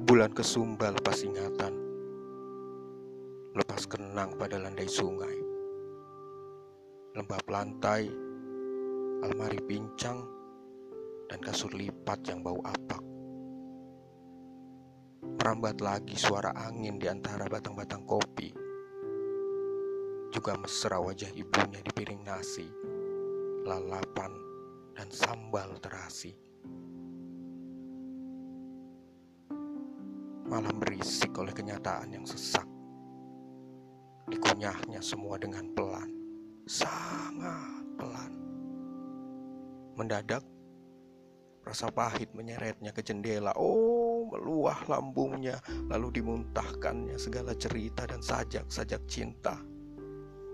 Bulan kesumba lepas ingatan, lepas kenang pada landai sungai. Lembab lantai, almari pincang, dan kasur lipat yang bau apak. Merambat lagi suara angin di antara batang-batang kopi. Juga mesra wajah ibunya di piring nasi, lalapan, dan sambal terasi. Malah berisik oleh kenyataan yang sesak. Dikunyahnya semua dengan pelan, sangat pelan. Mendadak, rasa pahit menyeretnya ke jendela. Oh, meluah lambungnya, lalu dimuntahkannya segala cerita dan sajak-sajak cinta.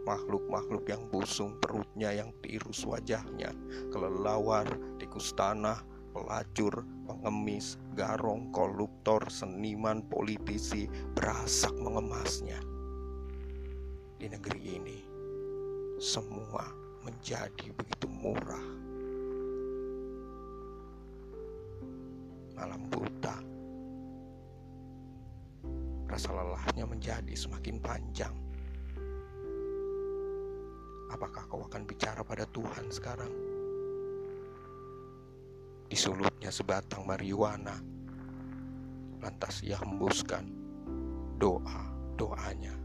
Makhluk-makhluk yang busung perutnya yang tirus wajahnya, kelelawar, tikus tanah, pelacur, pengemis, garong, koruptor, seniman, politisi berasak mengemasnya. Di negeri ini, semua menjadi begitu murah. Malam buta, rasa lelahnya menjadi semakin panjang. Apakah kau akan bicara pada Tuhan sekarang? Disulutnya sebatang marijuana. Lantas ia hembuskan doa-doanya